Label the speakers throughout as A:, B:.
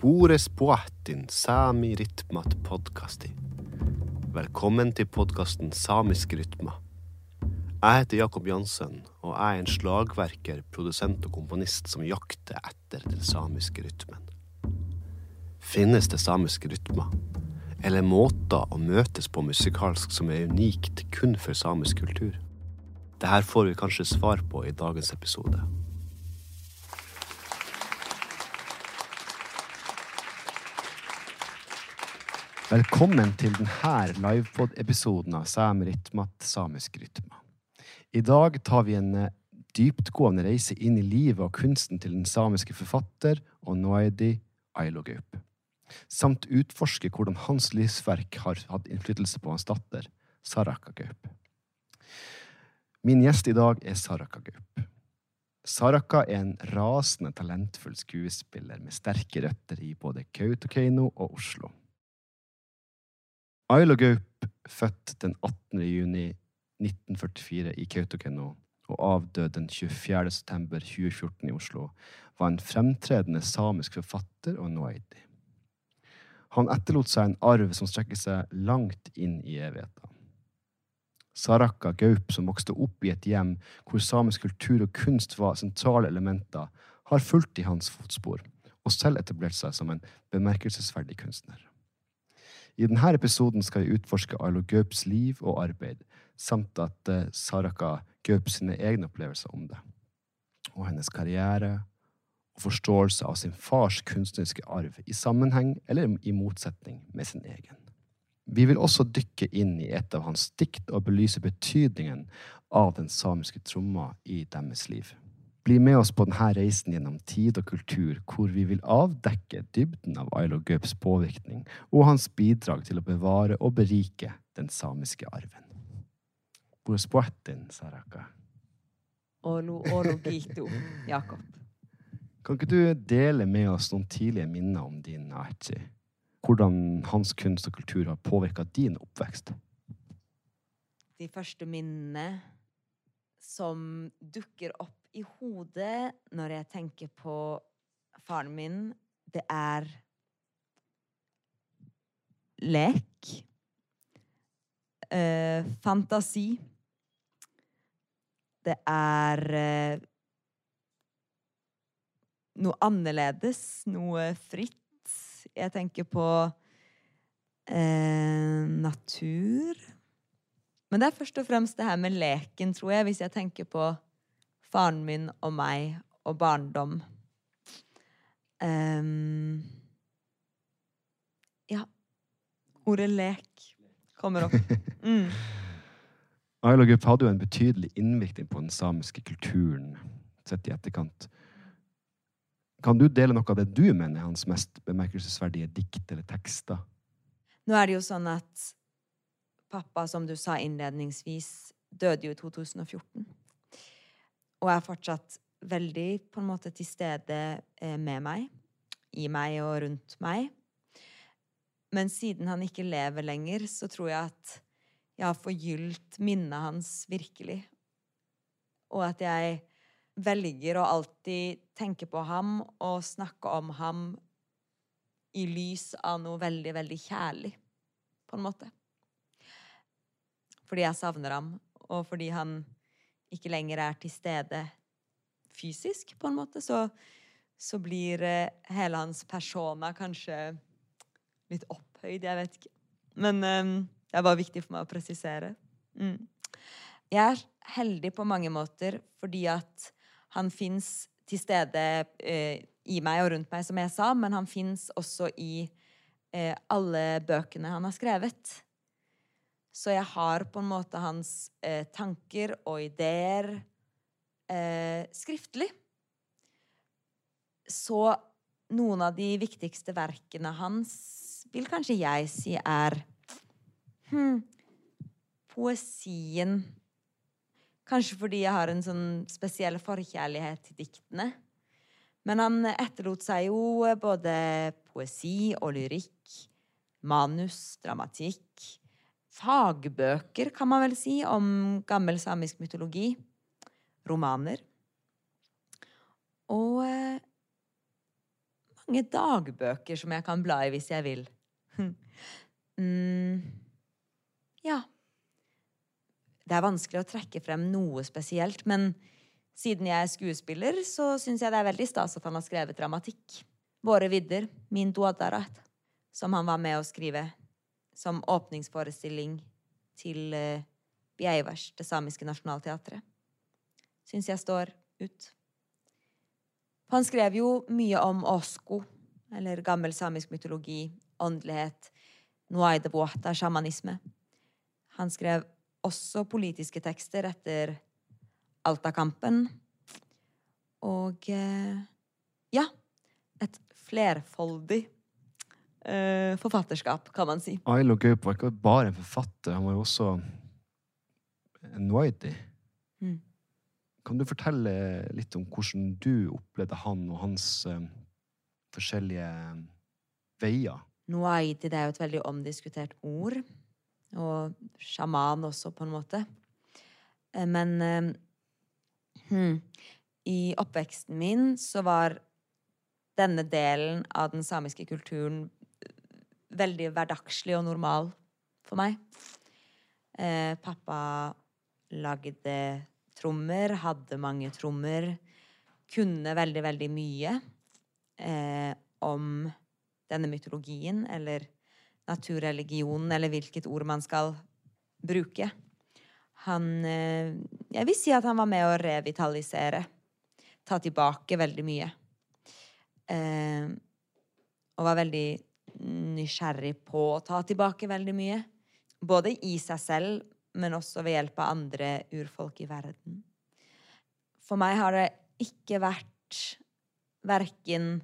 A: Spores poatin sami rytmat podkasti. Velkommen til podkasten Samisk rytma. Jeg heter Jakob Jansen, og jeg er en slagverker, produsent og komponist som jakter etter den samiske rytmen. Finnes det samiske rytmer? Eller måter å møtes på musikalsk som er unikt kun for samisk kultur? Dette får vi kanskje svar på i dagens episode. Velkommen til denne livepod-episoden av Sæmrytmat samisk rytme. I dag tar vi en eh, dyptgående reise inn i livet og kunsten til den samiske forfatter Onoidi Ailogaup, samt utforske hvordan hans livsverk har hatt innflytelse på hans datter, Saraka Gaup. Min gjest i dag er Saraka Gaup. Saraka er en rasende talentfull skuespiller med sterke røtter i både Kautokeino og Oslo. Ailo Gaup, født den 18. juni 1944 i Kautokeino og avdød den 24. september 2014 i Oslo, var en fremtredende samisk forfatter og noaidi. Han etterlot seg en arv som strekker seg langt inn i evigheten. Saraka Gaup, som vokste opp i et hjem hvor samisk kultur og kunst var sentrale elementer, har fulgt i hans fotspor og selv etablert seg som en bemerkelsesverdig kunstner. I denne episoden skal jeg utforske Arlo Gaups liv og arbeid, samt at uh, Saraka Gaup egne opplevelser om det, og hennes karriere og forståelse av sin fars kunstneriske arv i sammenheng eller i motsetning med sin egen. Vi vil også dykke inn i et av hans dikt og belyse betydningen av den samiske tromma i deres liv. Bli med oss på denne reisen gjennom tid og kultur, hvor vi vil avdekke dybden av Ailo Gaups påvirkning og hans bidrag til å bevare og berike den samiske arven. Borespoetin, Saraka.
B: Olo orogito, Jakob.
A: Kan ikke du dele med oss noen tidlige minner om din Aichi? Hvordan hans kunst og kultur har påvirka din oppvekst?
B: De første minnene som dukker opp i hodet når jeg tenker på faren min, det er lek. Eh, fantasi. Det er eh, noe annerledes, noe fritt. Jeg tenker på eh, natur. Men det er først og fremst det her med leken, tror jeg, hvis jeg tenker på faren min og meg og barndom. Um, ja. Ordet lek kommer opp. Mm.
A: Ayla Gup hadde jo en betydelig innvirkning på den samiske kulturen sett i etterkant. Kan du dele noe av det du mener er hans mest bemerkelsesverdige dikt eller tekster?
B: Nå er det jo sånn at pappa, som du sa innledningsvis, døde jo i 2014 og er fortsatt veldig på en måte til stede eh, med meg, i meg og rundt meg. Men siden han ikke lever lenger, så tror jeg at jeg har forgylt minnet hans virkelig. Og at jeg velger å alltid tenke på ham og snakke om ham i lys av noe veldig, veldig kjærlig, på en måte. Fordi jeg savner ham, og fordi han ikke lenger er til stede fysisk, på en måte, så, så blir eh, hele hans persona kanskje litt opphøyd. Jeg vet ikke. Men um, det er bare viktig for meg å presisere. Mm. Jeg er heldig på mange måter fordi at han fins til stede eh, i meg og rundt meg, som jeg sa, men han fins også i eh, alle bøkene han har skrevet. Så jeg har på en måte hans eh, tanker og ideer eh, skriftlig. Så noen av de viktigste verkene hans vil kanskje jeg si er hmm, poesien. Kanskje fordi jeg har en sånn spesiell forkjærlighet til diktene. Men han etterlot seg jo både poesi og lyrikk, manus, dramatikk fagbøker, kan man vel si, om gammel samisk mytologi. Romaner. Og eh, mange dagbøker som jeg kan bla i hvis jeg vil. mm, ja. Det er vanskelig å trekke frem noe spesielt, men siden jeg er skuespiller, så syns jeg det er veldig stas at han har skrevet dramatikk. Våre vidder, Min Duadarat, som han var med å skrive som åpningsforestilling til uh, Bjeivers, det samiske nasjonalteatret. Syns jeg står ut. Han skrev jo mye om osko, eller gammel samisk mytologi, åndelighet, nuaidebuata, sjamanisme. Han skrev også politiske tekster etter Alta-kampen. Og eh, ja, et flerfoldig eh, forfatterskap, kan man si.
A: Ailo Gaup var ikke bare en forfatter, han var jo også en whitey.
B: Mm.
A: Kan du fortelle litt om hvordan du opplevde han og hans uh, forskjellige veier?
B: Noaiti det er jo et veldig omdiskutert ord. Og sjaman også, på en måte. Eh, men uh, hmm, i oppveksten min så var denne delen av den samiske kulturen veldig hverdagslig og normal for meg. Eh, pappa lagde trommer, hadde mange trommer. Kunne veldig, veldig mye eh, om denne mytologien, eller naturreligionen, eller hvilket ord man skal bruke. Han eh, Jeg vil si at han var med å revitalisere. Ta tilbake veldig mye. Eh, og var veldig nysgjerrig på å ta tilbake veldig mye. Både i seg selv, men også ved hjelp av andre urfolk i verden. For meg har det ikke vært verken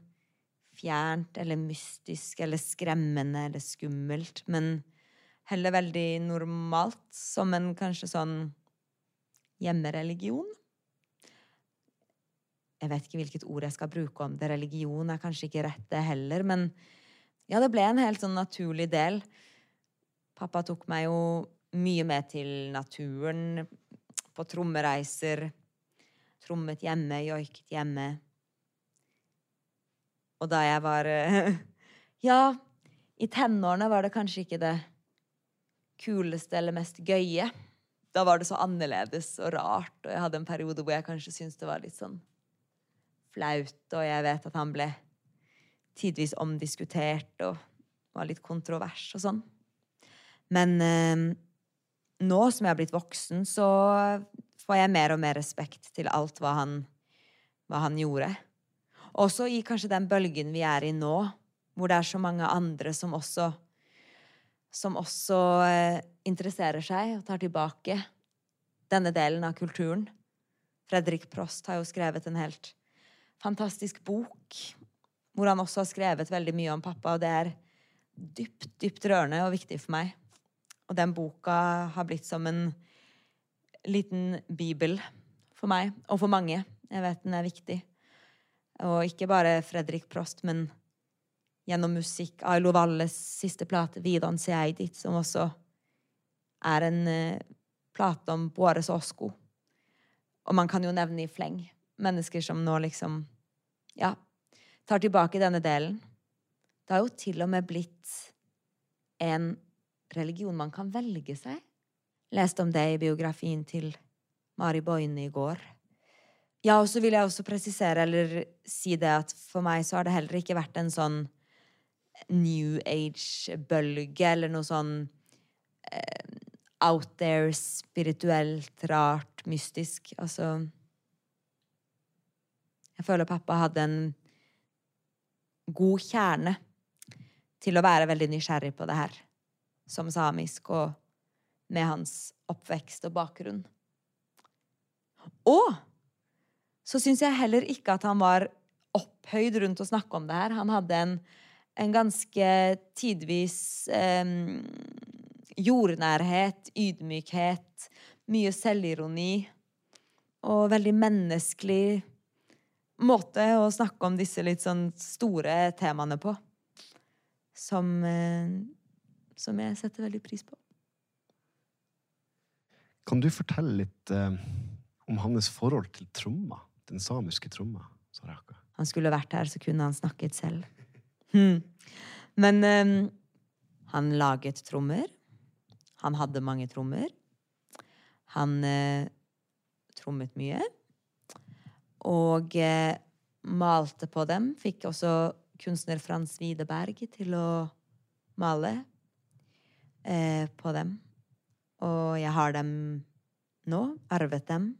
B: fjernt eller mystisk eller skremmende eller skummelt, men heller veldig normalt, som en kanskje sånn hjemmereligion. Jeg vet ikke hvilket ord jeg skal bruke om det. Religion er kanskje ikke rett, det heller, men ja, det ble en helt sånn naturlig del. Pappa tok meg jo mye med til naturen, på trommereiser. Trommet hjemme, joiket hjemme. Og da jeg var Ja, i tenårene var det kanskje ikke det kuleste eller mest gøye. Da var det så annerledes og rart, og jeg hadde en periode hvor jeg kanskje syntes det var litt sånn flaut, og jeg vet at han ble tidvis omdiskutert og var litt kontrovers og sånn. Men eh, nå som jeg har blitt voksen, så får jeg mer og mer respekt til alt hva han, hva han gjorde. Også i kanskje den bølgen vi er i nå, hvor det er så mange andre som også som også eh, interesserer seg og tar tilbake denne delen av kulturen. Fredrik Prost har jo skrevet en helt fantastisk bok hvor han også har skrevet veldig mye om pappa, og det er dypt, dypt rørende og viktig for meg. Og den boka har blitt som en liten bibel for meg, og for mange. Jeg vet den er viktig. Og ikke bare Fredrik Prost, men gjennom musikk. Ailo Valles siste plate, 'Vidan Seidit', som også er en uh, plate om Boares Osko. Og man kan jo nevne i fleng mennesker som nå liksom Ja, tar tilbake denne delen. Det har jo til og med blitt en religion man kan velge seg. Leste om det i biografien til Mari Boine i går. Ja, og så vil jeg også presisere, eller si det, at for meg så har det heller ikke vært en sånn New Age-bølge, eller noe sånn eh, out there, spirituelt, rart, mystisk. Altså Jeg føler pappa hadde en god kjerne til å være veldig nysgjerrig på det her, som samisk, og med hans oppvekst og bakgrunn. Og så syns jeg heller ikke at han var opphøyd rundt å snakke om det her. Han hadde en, en ganske tidvis eh, jordnærhet, ydmykhet, mye selvironi og veldig menneskelig måte å snakke om disse litt sånn store temaene på. Som, eh, som jeg setter veldig pris på.
A: Kan du fortelle litt eh, om hans forhold til tromma? den samiske tromma, Saraka?
B: Han skulle vært her, så kunne han snakket selv. Hmm. Men eh, han laget trommer. Han hadde mange trommer. Han eh, trommet mye. Og eh, malte på dem. Fikk også kunstner Frans Widerberg til å male eh, på dem. Og jeg har dem nå. Arvet dem.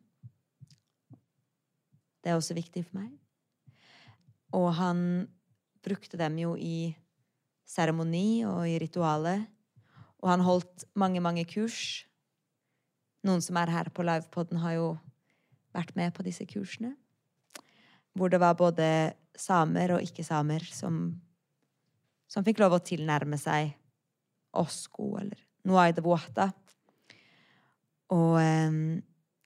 B: Det er også viktig for meg. Og han brukte dem jo i seremoni og i ritualet. Og han holdt mange, mange kurs. Noen som er her på livepoden, har jo vært med på disse kursene. Hvor det var både samer og ikke-samer som, som fikk lov å tilnærme seg Osko eller Nuaide Vuata. Og um,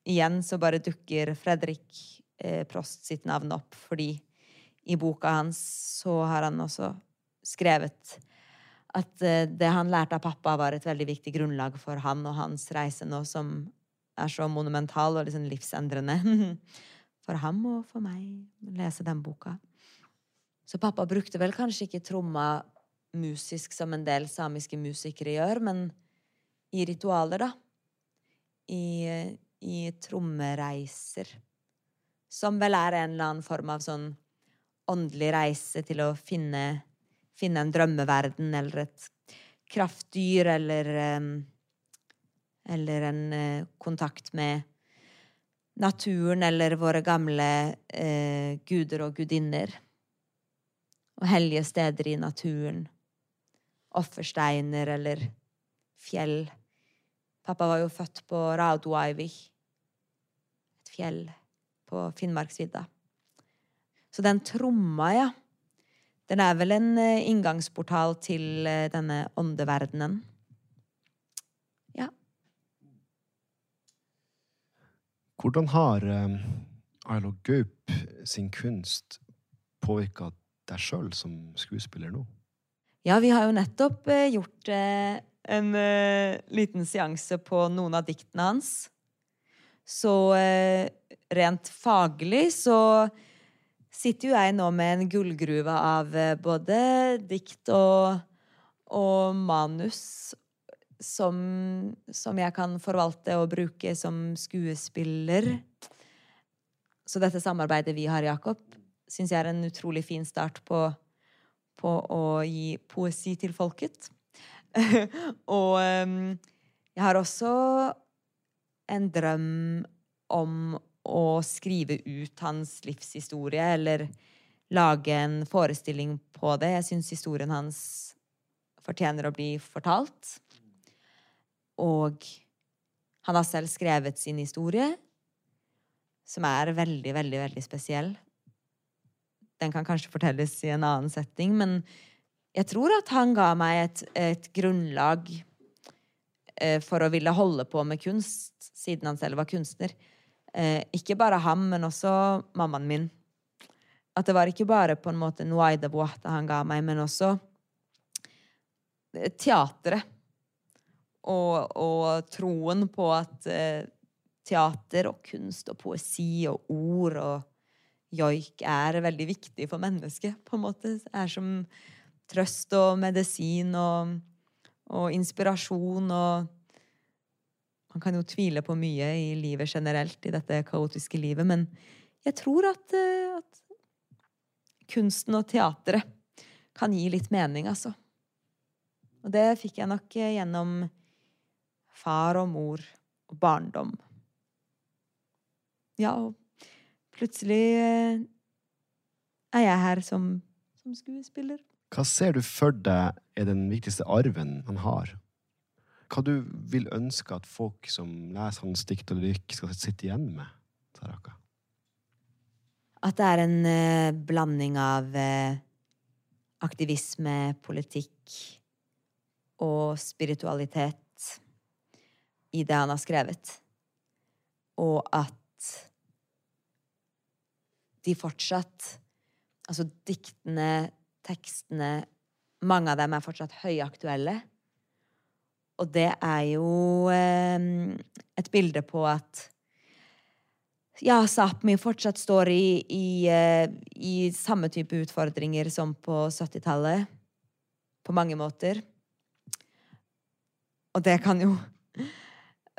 B: igjen så bare dukker Fredrik eh, Prost sitt navn opp, fordi i boka hans så har han også skrevet at eh, det han lærte av pappa, var et veldig viktig grunnlag for han og hans reise nå, som er så monumental og liksom livsendrende. For ham og for meg å lese den boka. Så pappa brukte vel kanskje ikke tromma musisk som en del samiske musikere gjør, men i ritualer, da. I, i trommereiser. Som vel er en eller annen form av sånn åndelig reise til å finne, finne en drømmeverden eller et kraftdyr eller Eller en eh, kontakt med naturen eller våre gamle eh, guder og gudinner. Og hellige steder i naturen. Offersteiner eller fjell. Pappa var jo født på Raudoaivik, et fjell på Finnmarksvidda. Så den tromma, ja, den er vel en eh, inngangsportal til eh, denne åndeverdenen. Ja.
A: Hvordan har um, Ailo Gaup sin kunst påvirka deg sjøl som skuespiller nå?
B: Ja, vi har jo nettopp eh, gjort eh, en eh, liten seanse på noen av diktene hans. Så rent faglig så sitter jo jeg nå med en gullgruve av både dikt og, og manus som, som, jeg kan forvalte og bruke som skuespiller. Så dette samarbeidet vi har, Jakob, syns jeg er en utrolig fin start på, på å gi poesi til folket. og um, jeg har også en drøm om å skrive ut hans livshistorie, eller lage en forestilling på det. Jeg syns historien hans fortjener å bli fortalt. Og han har selv skrevet sin historie, som er veldig, veldig, veldig spesiell. Den kan kanskje fortelles i en annen setting, men jeg tror at han ga meg et, et grunnlag eh, for å ville holde på med kunst, siden han selv var kunstner. Eh, ikke bare ham, men også mammaen min. At det var ikke bare på en måte Nuaida Boata han ga meg, men også teatret. Og, og troen på at eh, teater og kunst og poesi og ord og joik er veldig viktig for mennesket, på en måte. Er som trøst og medisin og, og inspirasjon og Man kan jo tvile på mye i livet generelt, i dette kaotiske livet, men jeg tror at, eh, at kunsten og teatret kan gi litt mening, altså. Og det fikk jeg nok gjennom far og mor og barndom. Ja, og plutselig eh, er jeg her som, som skuespiller.
A: Hva ser du for deg er den viktigste arven han har? Hva du vil ønske at folk som leser hans dikt og lyrikk, skal sitte igjen med? Taraka?
B: At det er en uh, blanding av uh, aktivisme, politikk og spiritualitet i det han har skrevet. Og at de fortsatt Altså diktene, tekstene Mange av dem er fortsatt høyaktuelle. Og det er jo eh, et bilde på at ja, Sápmi fortsatt står i, i, eh, i samme type utfordringer som på 70-tallet. På mange måter. Og det kan jo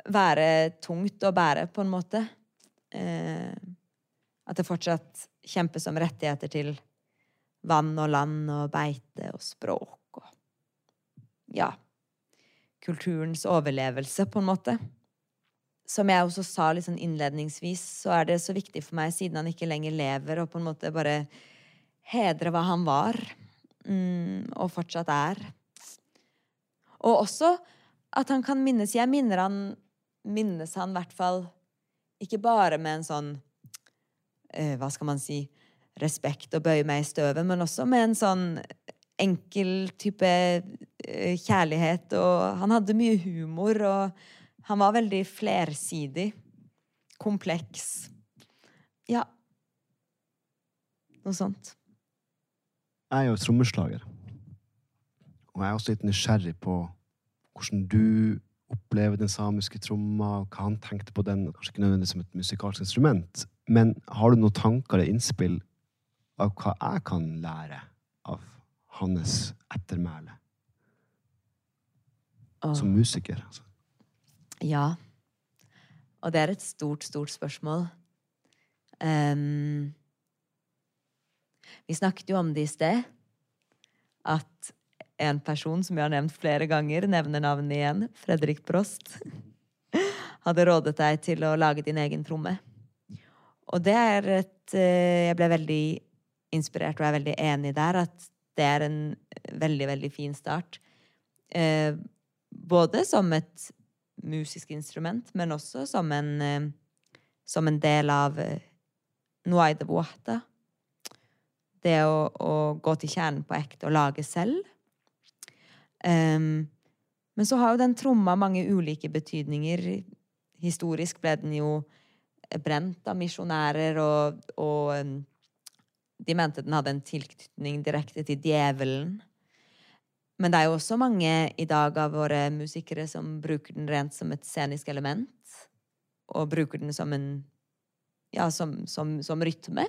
B: være tungt å bære, på en måte. Eh, at det fortsatt kjempes om rettigheter til vann og land og beite og språk og Ja. Kulturens overlevelse, på en måte som jeg også sa litt sånn innledningsvis, så er det så viktig for meg, siden han ikke lenger lever, å på en måte bare hedre hva han var, mm, og fortsatt er. Og også at han kan minnes Jeg minner han minnes han i hvert fall ikke bare med en sånn eh, Hva skal man si respekt og bøye meg i støvet, men også med en sånn enkel type eh, kjærlighet. Og han hadde mye humor. og han var veldig flersidig. Kompleks. Ja. Noe sånt.
A: Jeg er jo trommeslager. Og jeg er også litt nysgjerrig på hvordan du opplever den samiske tromma, og hva han tenkte på den, kanskje ikke nødvendigvis som et musikalsk instrument. Men har du noen tanker eller innspill av hva jeg kan lære av hans ettermæle? Som musiker, altså.
B: Ja. Og det er et stort, stort spørsmål. Um, vi snakket jo om det i sted. At en person som jeg har nevnt flere ganger, nevner navnet igjen, Fredrik Prost, hadde rådet deg til å lage din egen tromme. Og det er et eh, Jeg ble veldig inspirert og er veldig enig der at det er en veldig, veldig fin start. Eh, både som et musisk instrument, men også som en, eh, som en del av Nuaida Buata. Det å, å, gå til kjernen på ekte og lage selv. Um, men så har jo den tromma mange ulike betydninger. Historisk ble den jo brent av misjonærer, og, og de mente den hadde en tilknytning direkte til djevelen. Men det er jo også mange i dag av våre musikere som bruker den rent som et scenisk element. Og bruker den som en ja, som, som, som rytme.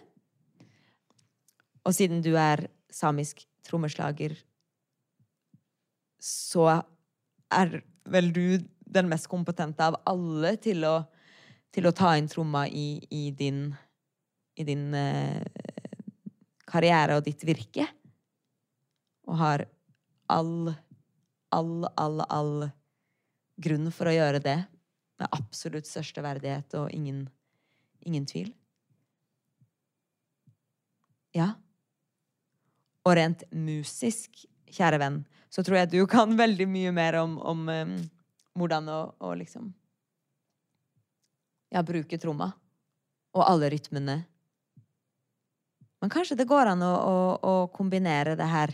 B: Og siden du er samisk trommeslager, så er vel du den mest kompetente av alle til å, til å ta inn tromma i, i din, i din eh, karriere og ditt virke. Og har all, all, all, all grunn for å gjøre det. Med absolutt største verdighet og ingen, ingen tvil. Ja. Og rent musisk, kjære venn, så tror jeg du kan veldig mye mer om, om um, hvordan å, å, liksom Ja, bruke tromma. Og alle rytmene. Men kanskje det går an å, å, å kombinere det her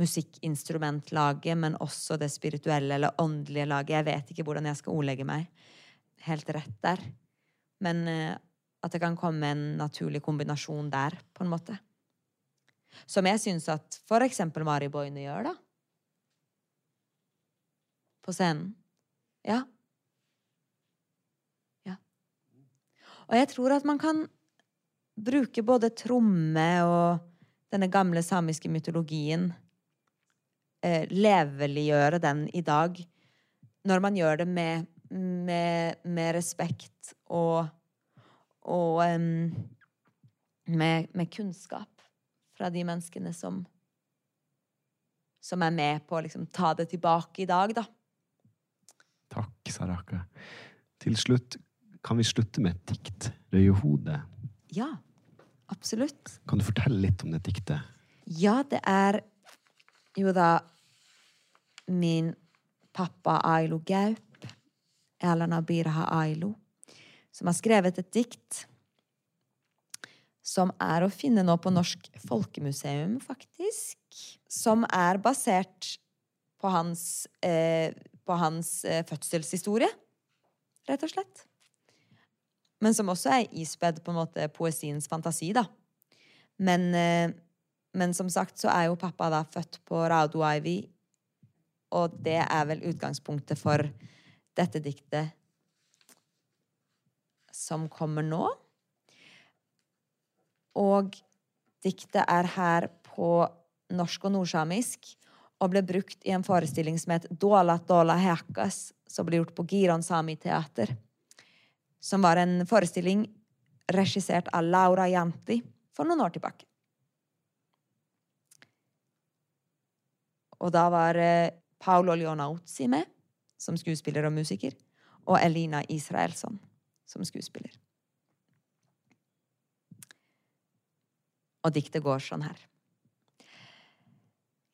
B: musikkinstrumentlaget, men også det spirituelle eller åndelige laget. Jeg vet ikke hvordan jeg skal ordlegge meg helt rett der. Men uh, at det kan komme en naturlig kombinasjon der, på en måte. Som jeg syns at for eksempel Mari Boine gjør, da. På scenen. Ja. Ja. Og jeg tror at man kan bruke både tromme og denne gamle samiske mytologien eh, leveliggjøre den i dag. Når man gjør det med, med, med respekt og, og um, med, med, kunnskap fra de menneskene som som er med på å liksom, ta det tilbake i dag, da.
A: Takk, Saraka. Til slutt, kan vi slutte med et dikt? Røyehode.
B: Ja, absolutt.
A: Kan du fortelle litt om det diktet?
B: Ja, det er jo da min pappa Ailo Gaup, Erlend Abiraha Ailo, som har skrevet et dikt som er å finne nå på Norsk Folkemuseum, faktisk. Som er basert på hans, eh, på hans eh, fødselshistorie, rett og slett. Men som også er ispedd på en måte poesiens fantasi, da. Men eh, men som sagt så er jo pappa da født på Raudoaivi, og det er vel utgangspunktet for dette diktet som kommer nå. Og diktet er her på norsk og nordsamisk og ble brukt i en forestilling som het Dola Dola Hekas, som ble gjort på Giron Sami Teater. Som var en forestilling regissert av Laura Janti for noen år tilbake. Og da var eh, Paolo Leonauzzi med, som skuespiller og musiker, og Elina Israelsson som skuespiller. Og diktet går sånn her.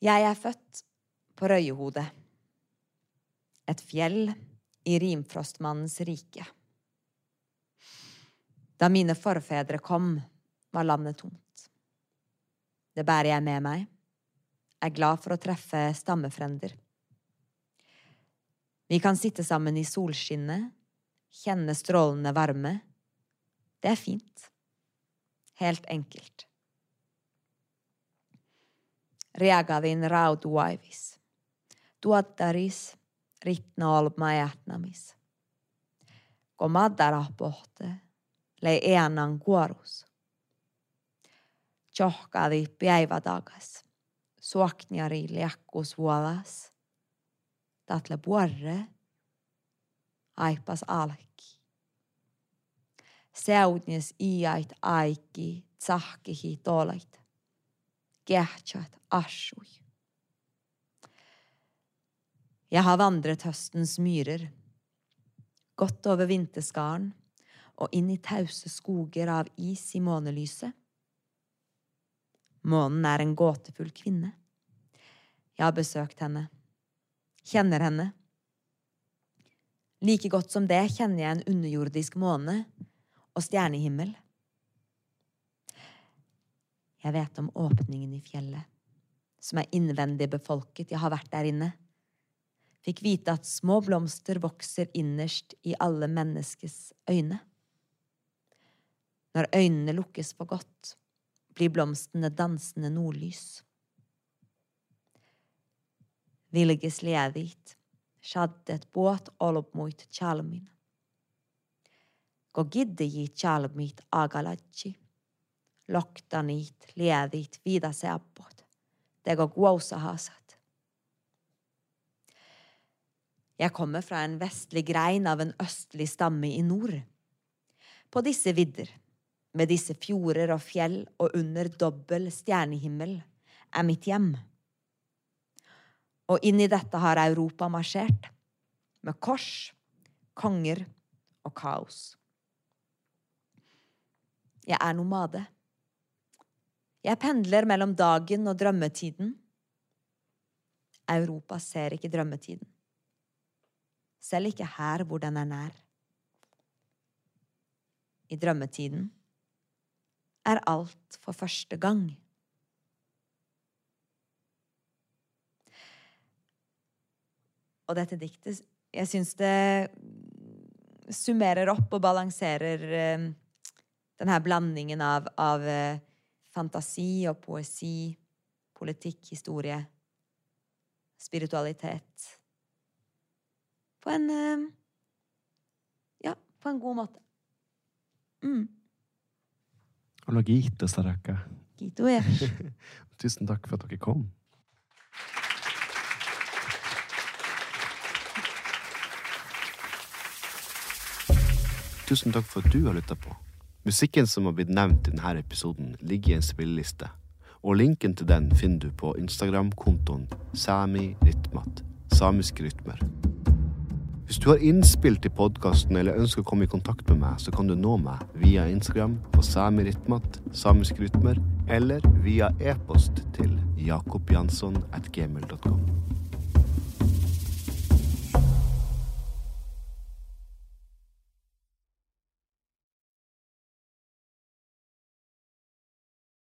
B: Jeg er født på Røyehodet, et fjell i rimfrostmannens rike. Da mine forfedre kom, var landet tomt. Det bærer jeg med meg, er glad for å treffe stammefrender. Vi kan sitte sammen i solskinnet, kjenne strålende varme. Det er fint. Helt enkelt. Reagavin rauduaivis. Tuottaris ritna olma jätnamis. Komadara pohte, lei eanan kuorus. Tjohkadi päivätakas, suakniari liakkus vuolas tatle puorre, aipas alki. Seudnes iait aiki, tsahkihi tolait. Gehtjat asjui. Jeg har vandret høstens myrer, gått over vinterskaren og inn i tause skoger av is i månelyset. Månen er en gåtefull kvinne. Jeg har besøkt henne kjenner henne. Like godt som det kjenner jeg en underjordisk måne og stjernehimmel. Jeg vet om åpningen i fjellet, som er innvendig befolket, jeg har vært der inne. Fikk vite at små blomster vokser innerst i alle menneskes øyne. Når øynene lukkes for godt, blir blomstene dansende nordlys vilges leedit, shaddet båt olopmuit chalmin. Ko giddeji chalmit agalatsi, loktanit leedit vida seappot, tego guosahasat. Jeg kommer fra en vestlig grein av en østlig stamme i nord. På disse vidder, med disse fjorder og fjell og under dobbel stjernehimmel, er mitt hjem. Og inn i dette har Europa marsjert, med kors, konger og kaos. Jeg er nomade. Jeg pendler mellom dagen og drømmetiden. Europa ser ikke drømmetiden. Selv ikke her hvor den er nær. I drømmetiden er alt for første gang. Og dette diktet Jeg syns det summerer opp og balanserer denne her blandingen av, av uh, fantasi og poesi, politikk, historie, spiritualitet På en uh, Ja, på en god måte. Mm.
A: Olagito, Saraka.
B: Gito, ja.
A: Tusen takk for at dere kom. Tusen takk for at du har lytta på. Musikken som har blitt nevnt i denne episoden, ligger i en spilleliste, og linken til den finner du på Instagram-kontoen samirytmat, samiske rytmer. Hvis du har innspill til podkasten eller ønsker å komme i kontakt med meg, så kan du nå meg via Instagram på samirytmat, samiske rytmer, eller via e-post til jakobjansson at gmail.com.